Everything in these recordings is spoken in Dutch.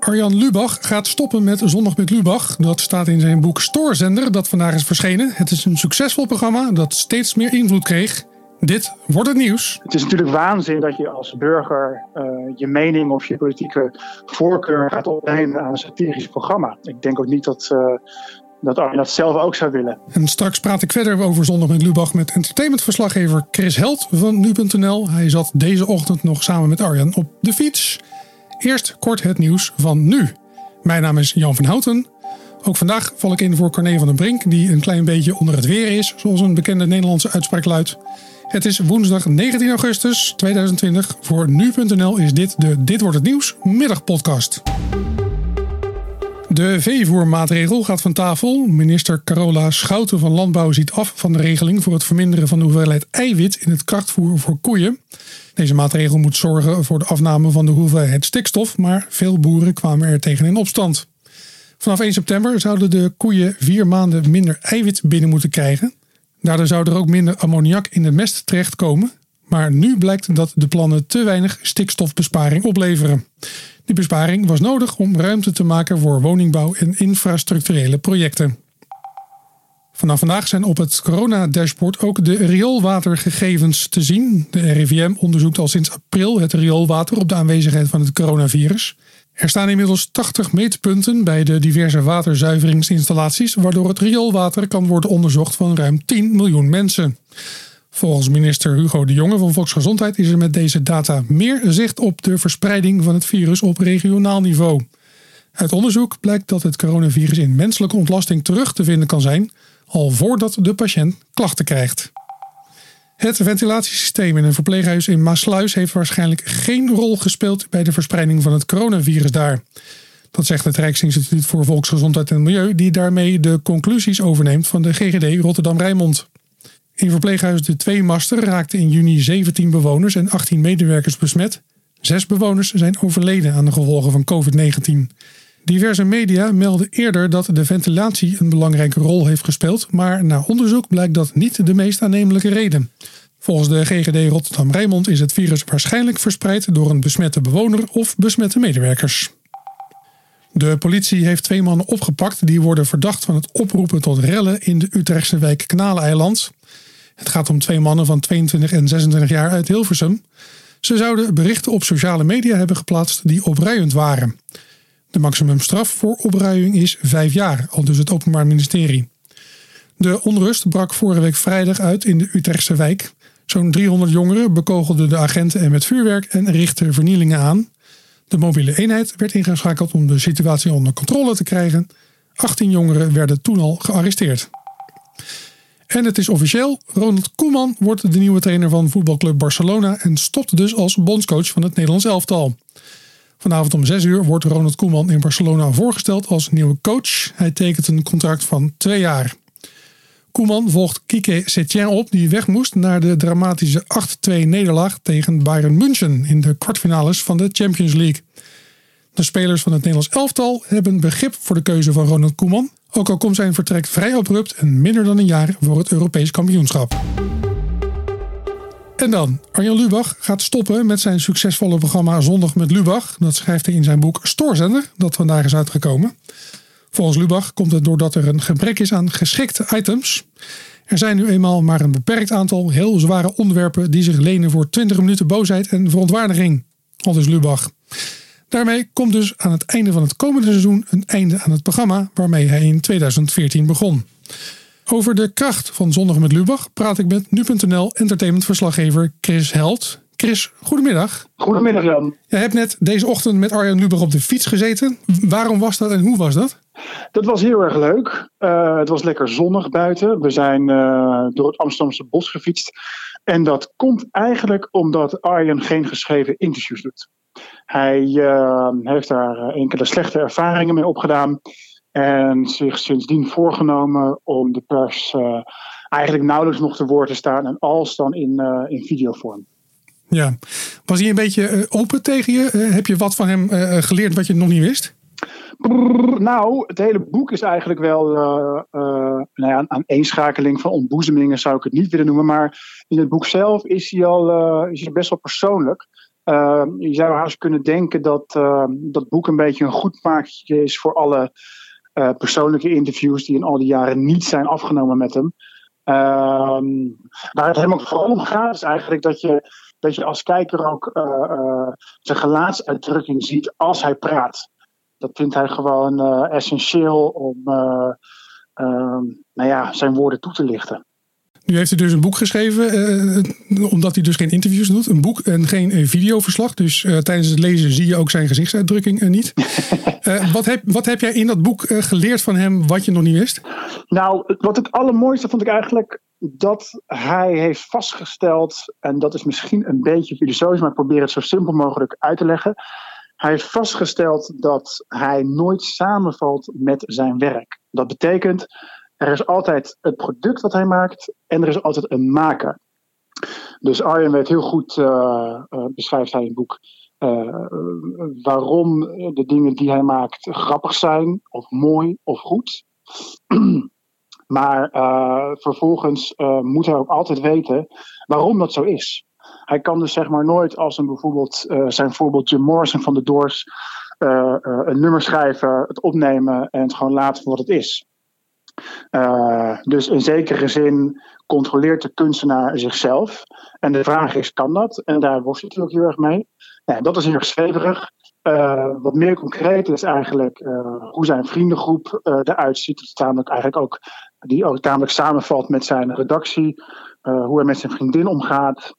Arjan Lubach gaat stoppen met Zondag met Lubach. Dat staat in zijn boek Stoorzender, dat vandaag is verschenen. Het is een succesvol programma dat steeds meer invloed kreeg. Dit wordt het nieuws. Het is natuurlijk waanzin dat je als burger uh, je mening of je politieke voorkeur gaat opnemen aan een satirisch programma. Ik denk ook niet dat, uh, dat Arjen dat zelf ook zou willen. En straks praat ik verder over Zondag met Lubach met entertainmentverslaggever Chris Held van nu.nl. Hij zat deze ochtend nog samen met Arjan op de fiets. Eerst kort het nieuws van nu. Mijn naam is Jan van Houten. Ook vandaag val ik in voor Corné van den Brink, die een klein beetje onder het weer is, zoals een bekende Nederlandse uitspraak luidt. Het is woensdag 19 augustus 2020. Voor nu.nl is dit de Dit wordt het nieuws middagpodcast. De veevoermaatregel gaat van tafel. Minister Carola Schouten van Landbouw ziet af van de regeling voor het verminderen van de hoeveelheid eiwit in het krachtvoer voor koeien. Deze maatregel moet zorgen voor de afname van de hoeveelheid stikstof, maar veel boeren kwamen er tegen in opstand. Vanaf 1 september zouden de koeien vier maanden minder eiwit binnen moeten krijgen. Daardoor zou er ook minder ammoniak in de mest terechtkomen. Maar nu blijkt dat de plannen te weinig stikstofbesparing opleveren. Die besparing was nodig om ruimte te maken voor woningbouw en infrastructurele projecten. Vanaf vandaag zijn op het corona-dashboard ook de rioolwatergegevens te zien. De RIVM onderzoekt al sinds april het rioolwater op de aanwezigheid van het coronavirus. Er staan inmiddels 80 meetpunten bij de diverse waterzuiveringsinstallaties, waardoor het rioolwater kan worden onderzocht van ruim 10 miljoen mensen. Volgens minister Hugo de Jonge van Volksgezondheid is er met deze data meer zicht op de verspreiding van het virus op regionaal niveau. Uit onderzoek blijkt dat het coronavirus in menselijke ontlasting terug te vinden kan zijn, al voordat de patiënt klachten krijgt. Het ventilatiesysteem in een verpleeghuis in Maasluis heeft waarschijnlijk geen rol gespeeld bij de verspreiding van het coronavirus daar. Dat zegt het Rijksinstituut voor Volksgezondheid en Milieu, die daarmee de conclusies overneemt van de GGD Rotterdam-Rijnmond. In verpleeghuis De Tweemaster raakten in juni 17 bewoners en 18 medewerkers besmet. Zes bewoners zijn overleden aan de gevolgen van COVID-19. Diverse media melden eerder dat de ventilatie een belangrijke rol heeft gespeeld, maar na onderzoek blijkt dat niet de meest aannemelijke reden. Volgens de GGD Rotterdam-Rijnmond is het virus waarschijnlijk verspreid door een besmette bewoner of besmette medewerkers. De politie heeft twee mannen opgepakt die worden verdacht van het oproepen tot rellen in de Utrechtse wijk Kanaleiland. Het gaat om twee mannen van 22 en 26 jaar uit Hilversum. Ze zouden berichten op sociale media hebben geplaatst die opruiend waren. De maximumstraf voor opruiing is vijf jaar, al dus het Openbaar Ministerie. De onrust brak vorige week vrijdag uit in de Utrechtse wijk. Zo'n 300 jongeren bekogelden de agenten en met vuurwerk en richtten vernielingen aan. De mobiele eenheid werd ingeschakeld om de situatie onder controle te krijgen. 18 jongeren werden toen al gearresteerd. En het is officieel, Ronald Koeman wordt de nieuwe trainer van voetbalclub Barcelona en stopt dus als bondscoach van het Nederlands elftal. Vanavond om 6 uur wordt Ronald Koeman in Barcelona voorgesteld als nieuwe coach. Hij tekent een contract van twee jaar. Koeman volgt Kike Setien op, die weg moest naar de dramatische 8-2 nederlaag tegen Bayern München in de kwartfinales van de Champions League. De spelers van het Nederlands elftal hebben begrip voor de keuze van Ronald Koeman, ook al komt zijn vertrek vrij abrupt en minder dan een jaar voor het Europees kampioenschap. En dan, Arjan Lubach gaat stoppen met zijn succesvolle programma Zondag met Lubach. Dat schrijft hij in zijn boek Stoorzender, dat vandaag is uitgekomen. Volgens Lubach komt het doordat er een gebrek is aan geschikte items. Er zijn nu eenmaal maar een beperkt aantal heel zware onderwerpen die zich lenen voor 20 minuten boosheid en verontwaardiging. Al dus Lubach. Daarmee komt dus aan het einde van het komende seizoen een einde aan het programma waarmee hij in 2014 begon. Over de kracht van Zondag met Lubach praat ik met nu.nl entertainmentverslaggever Chris Held. Chris, goedemiddag. Goedemiddag Jan. Jij hebt net deze ochtend met Arjan Lubach op de fiets gezeten. Waarom was dat en hoe was dat? Dat was heel erg leuk. Uh, het was lekker zonnig buiten. We zijn uh, door het Amsterdamse bos gefietst. En dat komt eigenlijk omdat Arjan geen geschreven interviews doet. Hij uh, heeft daar enkele slechte ervaringen mee opgedaan. En zich sindsdien voorgenomen om de pers eigenlijk nauwelijks nog te woord te staan. En als dan in, in videovorm. Ja, was hij een beetje open tegen je? heb je wat van hem geleerd wat je nog niet wist? Nou, het hele boek is eigenlijk wel uh, uh, nou ja, een aaneenschakeling van ontboezemingen, zou ik het niet willen noemen. Maar in het boek zelf is hij al is hij best wel persoonlijk. je zou haast kunnen denken dat dat boek een beetje een goed maakje is voor alle persoonlijke interviews die in al die jaren niet zijn afgenomen met hem. Ehm, waar het helemaal vooral om gaat, is eigenlijk dat je, dat je als kijker ook zijn gelaatsuitdrukking ziet als hij praat. Dat vindt hij gewoon essentieel om ehm, nou ja, zijn woorden toe te lichten. Nu heeft hij dus een boek geschreven, uh, omdat hij dus geen interviews doet. Een boek en geen videoverslag. Dus tijdens het lezen zie je ook zijn gezichtsuitdrukking niet. wat, heb, wat heb jij in dat boek geleerd van hem wat je nog niet wist? Nou, wat het allermooiste vond ik eigenlijk dat hij heeft vastgesteld, en dat is misschien een beetje filosofisch, maar ik probeer het zo simpel mogelijk uit te leggen. Hij heeft vastgesteld dat hij nooit samenvalt met zijn werk. Dat betekent er is altijd het product wat hij maakt en er is altijd een maker. Dus Arjen weet heel goed, uh, uh, beschrijft hij in het boek, uh, waarom de dingen die hij maakt grappig zijn, of mooi, of goed. maar vervolgens moet hij ook altijd weten waarom dat zo is. Hij kan dus zeg maar nooit als een bijvoorbeeld zijn voorbeeld Jim Morrison van de Doors een nummer schrijven, het opnemen en het gewoon laten voor wat het is. Dus in zekere zin controleert de kunstenaar zichzelf. En de vraag is, kan dat? En daar worstelt hij ook heel erg mee. Ja, dat is heel erg zweverig. Wat meer concreet is eigenlijk hoe zijn vriendengroep eruit ziet. Dat eigenlijk ook, die ook tamelijk samenvalt met zijn redactie. hoe hij met zijn vriendin omgaat.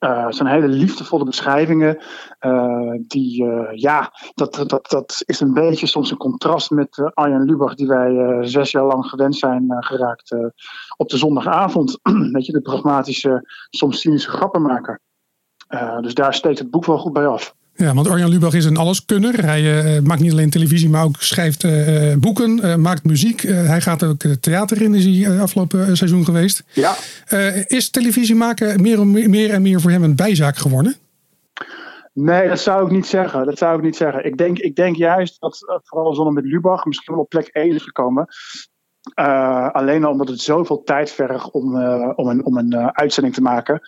Uh, het zijn hele liefdevolle beschrijvingen. Uh, die, uh, ja, dat, dat, dat is een beetje soms een contrast met Arjen Lubach, die wij zes jaar lang gewend zijn geraakt op de zondagavond. Weet je, de pragmatische, soms cynische grappenmaker. dus daar steekt het boek wel goed bij af. Ja, want Arjan Lubach is een alleskunner. Hij uh, maakt niet alleen televisie, maar ook schrijft uh, boeken, maakt muziek. hij gaat ook theater in, is hij afgelopen seizoen geweest. Ja. is televisie maken meer, meer en meer voor hem een bijzaak geworden? Nee, dat zou ik niet zeggen. Dat zou ik niet zeggen. Ik denk, ik denk juist dat vooral Zonne met Lubach misschien wel op plek 1 is gekomen. alleen al omdat het zoveel tijd vergt om, om een, om een uitzending te maken.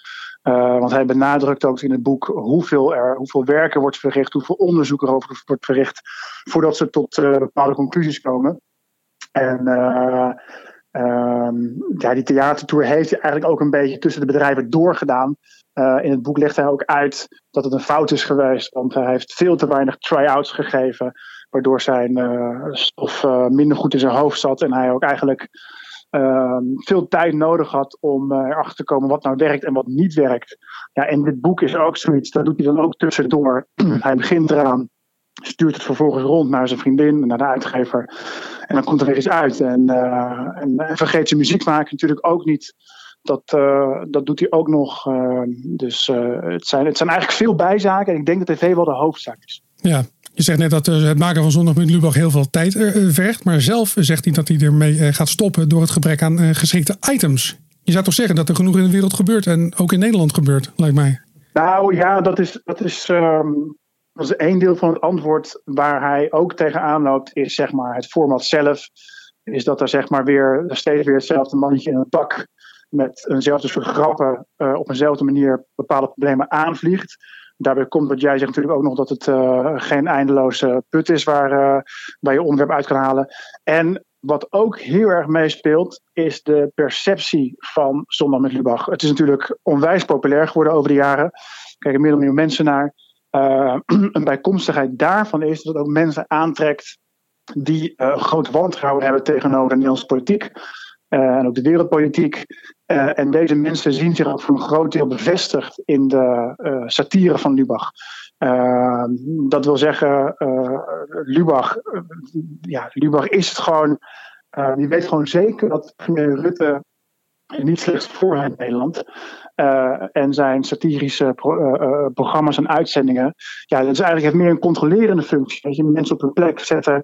Uh, want hij benadrukt ook in het boek hoeveel, er, hoeveel werk er wordt verricht, hoeveel onderzoek er over wordt verricht, voordat ze tot uh, bepaalde conclusies komen. En uh, ja, die theatertour heeft hij eigenlijk ook een beetje tussen de bedrijven doorgedaan. in het boek legt hij ook uit dat het een fout is geweest, want hij heeft veel te weinig try-outs gegeven, waardoor zijn stof minder goed in zijn hoofd zat en hij ook eigenlijk veel tijd nodig had om uh, erachter te komen wat nou werkt en wat niet werkt. Ja, en dit boek is ook zoiets, dat doet hij dan ook tussendoor. hij begint eraan, stuurt het vervolgens rond naar zijn vriendin, naar de uitgever. En dan komt er weer eens uit. En, uh, en, vergeet zijn muziek maken natuurlijk ook niet. Dat, uh, dat doet hij ook nog. Ehm, dus het, zijn, het zijn eigenlijk veel bijzaken. En ik denk dat tv wel de hoofdzaak is. Ja, je zegt net dat eh, het maken van Zondag met Lubach heel veel tijd eh, vergt. Maar zelf zegt hij dat hij ermee eh, gaat stoppen door het gebrek aan geschikte items. Je zou toch zeggen dat er genoeg in de wereld gebeurt en ook in Nederland gebeurt, lijkt mij. Nou ja, dat is, dat is, um, dat is één deel van het antwoord waar hij ook tegenaan loopt, is zeg maar het format zelf. Is dat er zeg maar weer steeds weer hetzelfde mannetje in een pak met eenzelfde soort grappen op eenzelfde manier bepaalde problemen aanvliegt. Daarbij komt wat jij zegt natuurlijk ook nog dat het uh, geen eindeloze put is waar, uh, je onderwerp uit kan halen. En wat ook heel erg meespeelt, is de perceptie van Zondag met Lubach. Het is natuurlijk onwijs populair geworden over de jaren. Er kijken meer dan miljoen mensen naar. Uh, een bijkomstigheid daarvan is dat het ook mensen aantrekt die groot wantrouwen hebben tegenover de Nederlandse politiek. En ook de wereldpolitiek. Uh, en deze mensen zien zich ook voor een groot deel bevestigd in de uh, satire van Lubach. Dat wil zeggen, Lubach, ja, Lubach is het gewoon, die weet gewoon zeker dat premier Rutte niet slechts voor in Nederland. en zijn satirische pro programma's en uitzendingen. Ja, dat is eigenlijk meer een controlerende functie. Dat je mensen op hun plek zetten,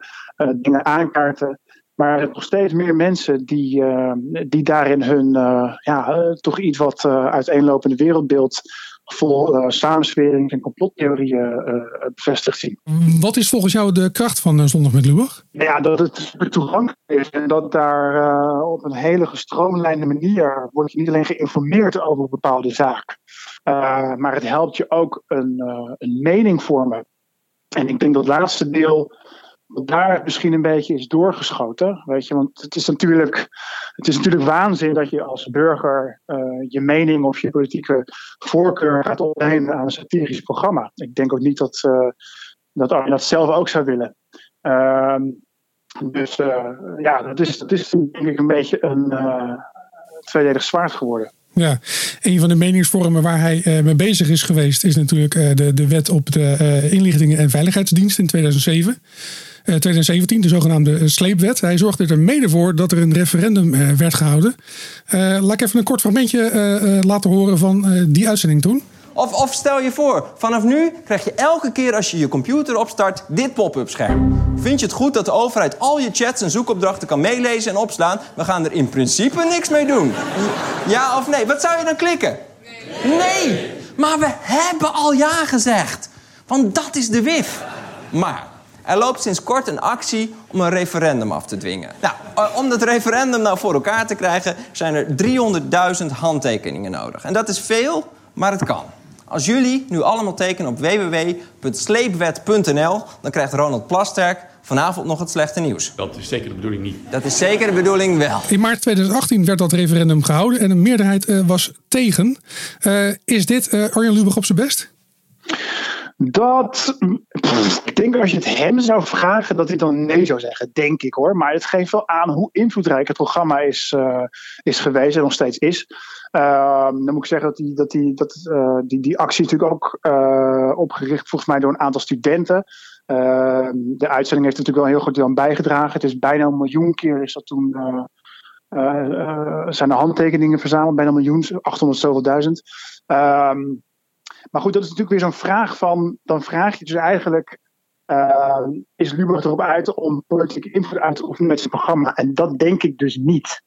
dingen aankaarten. Maar er zijn nog steeds meer mensen die, uh, die daarin hun uh, ja, uh, toch iets wat uiteenlopende wereldbeeld vol uh, samenswering en complottheorieën uh, bevestigd zien. Wat is volgens jou de kracht van Zondag met Lubach? Ja, dat het super toegankelijk is en dat daar op een hele gestroomlijnde manier wordt je niet alleen geïnformeerd over een bepaalde zaak, maar het helpt je ook een, een mening vormen. En ik denk dat het laatste deel daar misschien een beetje is doorgeschoten. Weet je, want het is natuurlijk, het is natuurlijk waanzin dat je als burger uh, je mening of je politieke voorkeur gaat opnemen aan een satirisch programma. Ik denk ook niet dat, uh, dat dat zelf ook zou willen. Uh, dus uh, ja, dat is, dat is denk ik een beetje een tweeledig zwaard geworden. Ja, een van de meningsvormen waar hij mee bezig is geweest is natuurlijk de, de wet op de inlichtingen en veiligheidsdienst in 2007. 2017, de zogenaamde sleepwet. Hij zorgde er mede voor dat er een referendum werd gehouden. laat ik even een kort fragmentje laten horen van die uitzending toen. Of, of stel je voor, vanaf nu krijg je elke keer als je je computer opstart dit pop-up scherm. Vind je het goed dat de overheid al je chats en zoekopdrachten kan meelezen en opslaan? We gaan er in principe niks mee doen. Ja of nee? Wat zou je dan klikken? Nee. nee. Maar we hebben al ja gezegd. Want dat is de WIF. Maar er loopt sinds kort een actie om een referendum af te dwingen. Nou, om dat referendum nou voor elkaar te krijgen, zijn er 300.000 handtekeningen nodig. En dat is veel, maar het kan. Als jullie nu allemaal tekenen op www.sleepwet.nl... dan krijgt Ronald Plasterk vanavond nog het slechte nieuws. Dat is zeker de bedoeling niet. Dat is zeker de bedoeling wel. In maart 2018 werd dat referendum gehouden en een meerderheid uh, was tegen. Uh, is dit uh, Arjen Lubach op zijn best? Dat. ik denk als je het hem zou vragen, dat hij dan nee zou zeggen. Denk ik hoor. Maar het geeft wel aan hoe invloedrijk het programma is, uh, is geweest en nog steeds is. Uh, dan moet ik zeggen dat die, dat die, dat, uh, die, die actie natuurlijk ook uh, opgericht, volgens mij, door een aantal studenten. Ehm, de uitzending heeft natuurlijk wel een heel goed aan bijgedragen. Het is bijna een miljoen keer is dat toen. zijn er handtekeningen verzameld, bijna een miljoen, 800 zoveel duizend. Ehm, maar goed, dat is natuurlijk weer zo'n vraag van. Dan vraag je dus eigenlijk. Uh, is Lubach erop uit om politieke invloed uit te oefenen met zijn programma? En dat denk ik dus niet.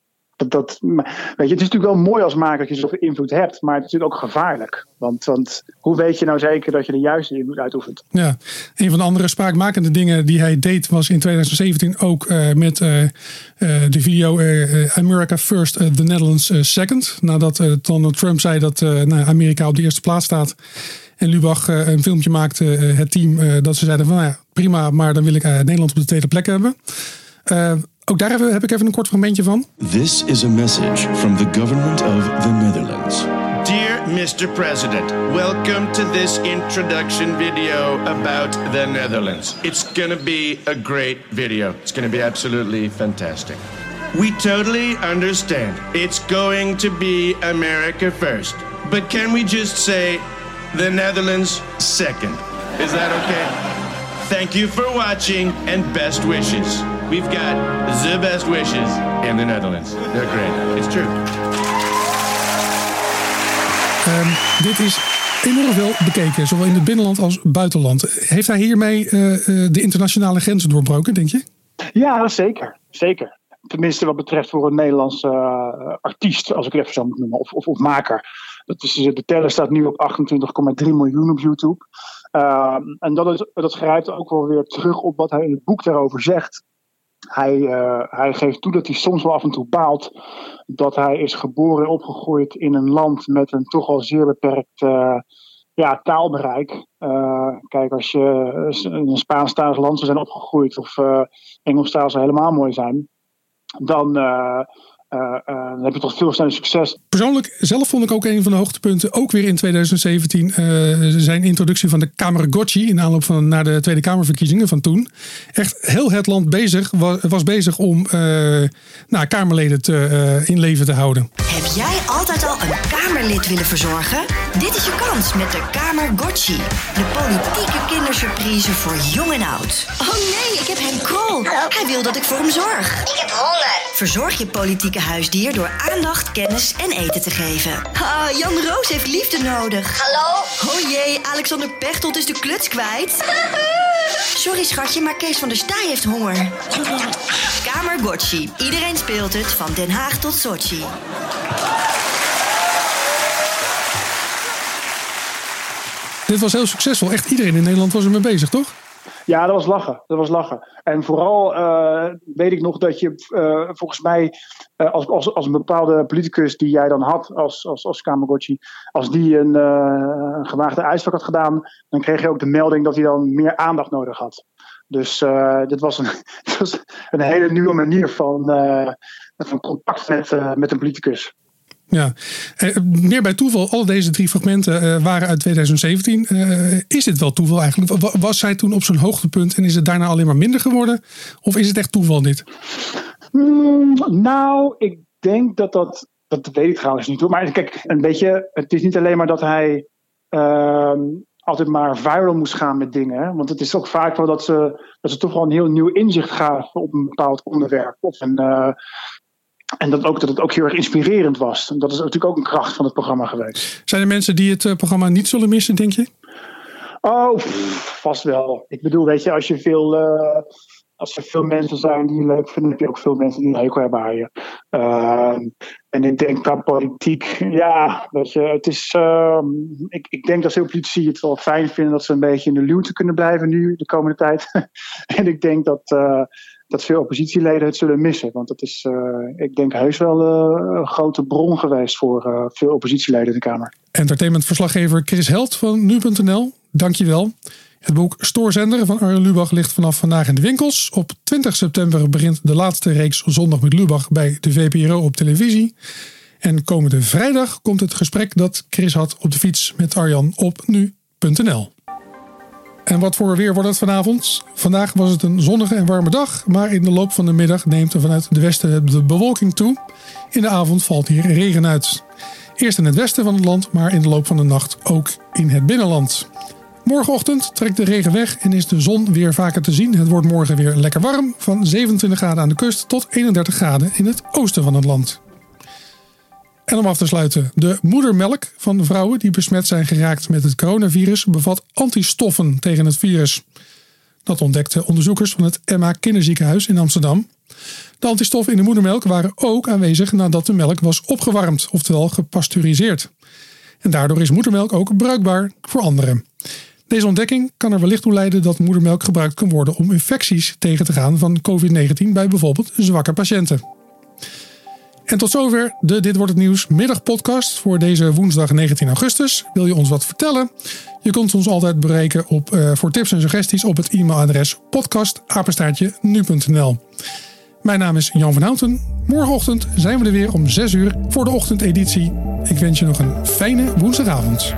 Dat, weet je, het is natuurlijk wel mooi als maker dat je zoveel invloed hebt, maar het is natuurlijk ook gevaarlijk. Want, want hoe weet je nou zeker dat je de juiste invloed uitoefent? Ja, een van de andere spraakmakende dingen die hij deed was in 2017 ook uh, met uh, uh, de video America First, the Netherlands Second. Nadat Donald Trump zei dat nou, Amerika op de eerste plaats staat. En Lubach een filmpje maakte, het team, dat ze zeiden van nou ja, prima, maar dan wil ik Nederland op de tweede plek hebben. Ook daar heb, heb ik even een kort fragmentje van. This is a message from the government of the Netherlands. Dear Mr. President, welcome to this introduction video about the Netherlands. It's going to be a great video. It's going to be absolutely fantastic. We totally understand. It's going to be America first. But can we just say the Netherlands second? Is that okay? Thank you for watching and best wishes. We've got the best wishes in the Netherlands. They're great. It's true. Um, dit is enorm veel bekeken, zowel in het binnenland als buitenland. Heeft hij hiermee uh, uh, de internationale grenzen doorbroken, denk je? Ja, zeker. Zeker. Tenminste, wat betreft voor een Nederlandse uh, artiest, als ik het even zo moet noemen, of, of, of maker. Dat is, de teller staat nu op 28,3 miljoen op YouTube. Ehm, en dat, is, dat grijpt ook wel weer terug op wat hij in het boek daarover zegt. Hij, uh, hij geeft toe dat hij soms wel af en toe baalt dat hij is geboren en opgegroeid in een land met een toch al zeer beperkt uh, ja, taalbereik. Uh, kijk, als je in een Spaanstalig land zou zijn opgegroeid of Engelstalig zou helemaal mooi zijn, dan dan heb je toch veel sneller succes. Persoonlijk, zelf vond ik ook een van de hoogtepunten, ook weer in 2017, uh, zijn introductie van de Kamergotchi in aanloop van naar de Tweede Kamerverkiezingen van toen. Echt heel het land bezig, was, was bezig om nou, Kamerleden te, in leven te houden. Heb jij altijd al een Kamerlid willen verzorgen? Dit is je kans met de Kamergotchi. De politieke kindersurprise voor jong en oud. Oh nee, ik heb Henk Krol. Hij wil dat ik voor hem zorg. Ik heb honger. Verzorg je politieke huisdier door aandacht, kennis en eten te geven. Ah, Jan Roos heeft liefde nodig. Hallo? Oh jee, Alexander Pechtold is de kluts kwijt. Sorry schatje, maar Kees van der Staaij heeft honger. Kamer Gotchi. Iedereen speelt het, van Den Haag tot Sochi. Dit was heel succesvol. Echt iedereen in Nederland was ermee bezig, toch? Ja, dat was lachen. Dat was lachen. En vooral uh, weet ik nog dat je uh, volgens mij uh, als, als, als een bepaalde politicus die jij dan had als, als, als als die een, een gewaagde had gedaan, dan kreeg je ook de melding dat hij dan meer aandacht nodig had. Dus dit was een, dit was een hele nieuwe manier van, van contact met, met een politicus. Ja, eh, meer bij toeval, al deze drie fragmenten eh, waren uit 2017. Eh, is dit wel toeval eigenlijk? Was zij toen op zo'n hoogtepunt en is het daarna alleen maar minder geworden? Of is het echt toeval dit? Mm, nou, ik denk dat dat, dat weet ik trouwens niet. Maar kijk, een beetje, het is niet alleen maar dat hij ehm, altijd maar viral moest gaan met dingen. Want het is ook vaak wel dat ze, dat ze toch wel een heel nieuw inzicht gaven op een bepaald onderwerp. Of een, en dat, ook, dat het ook heel erg inspirerend was. En dat is natuurlijk ook een kracht van het programma geweest. Zijn er mensen die het eh, programma niet zullen missen, denk je? Oh, vast wel. Ik bedoel, weet je, als je veel. Uh, als er veel mensen zijn die je leuk vinden, heb je ook veel mensen die hekel hebben. Uh, en ik denk qua politiek, ja, weet je, het is. Uh, ik, ik denk dat veel politici het wel fijn vinden dat ze een beetje in de luwte kunnen blijven nu, de komende tijd. en ik denk dat uh, dat veel oppositieleden het zullen missen. Want dat is, uh, ik denk, heus wel uh, een grote bron geweest voor veel oppositieleden in de Kamer. Entertainmentverslaggever Chris Held van Nu.nl, dankjewel. Het boek Stoorzender van Arjen Lubach ligt vanaf vandaag in de winkels. Op 20 september begint de laatste reeks Zondag met Lubach bij de VPRO op televisie. En komende vrijdag komt het gesprek dat Chris had op de fiets met Arjan op Nu.nl. En wat voor weer wordt het vanavond? Vandaag was het een zonnige en warme dag, maar in de loop van de middag neemt er vanuit de westen de bewolking toe. In de avond valt hier regen uit. Eerst in het westen van het land, maar in de loop van de nacht ook in het binnenland. Morgenochtend trekt de regen weg en is de zon weer vaker te zien. Het wordt morgen weer lekker warm, van 27 graden aan de kust tot 31 graden in het oosten van het land. En om af te sluiten, de moedermelk van vrouwen die besmet zijn geraakt met het coronavirus bevat antistoffen tegen het virus. Dat ontdekten onderzoekers van het Emma Kinderziekenhuis in Amsterdam. De antistoffen in de moedermelk waren ook aanwezig nadat de melk was opgewarmd, oftewel gepasteuriseerd. En daardoor is moedermelk ook bruikbaar voor anderen. Deze ontdekking kan er wellicht toe leiden dat moedermelk gebruikt kan worden om infecties tegen te gaan van COVID-19 bij bijvoorbeeld zwakke patiënten. En tot zover de Dit Wordt Het Nieuws middagpodcast voor deze woensdag 19 augustus. Wil je ons wat vertellen? Je kunt ons altijd bereiken op, uh, voor tips en suggesties op het e-mailadres podcastapenstaartje.nu.nl. Mijn naam is Jan van Houten. Morgenochtend zijn we er weer om 6 uur voor de ochtendeditie. Ik wens je nog een fijne woensdagavond.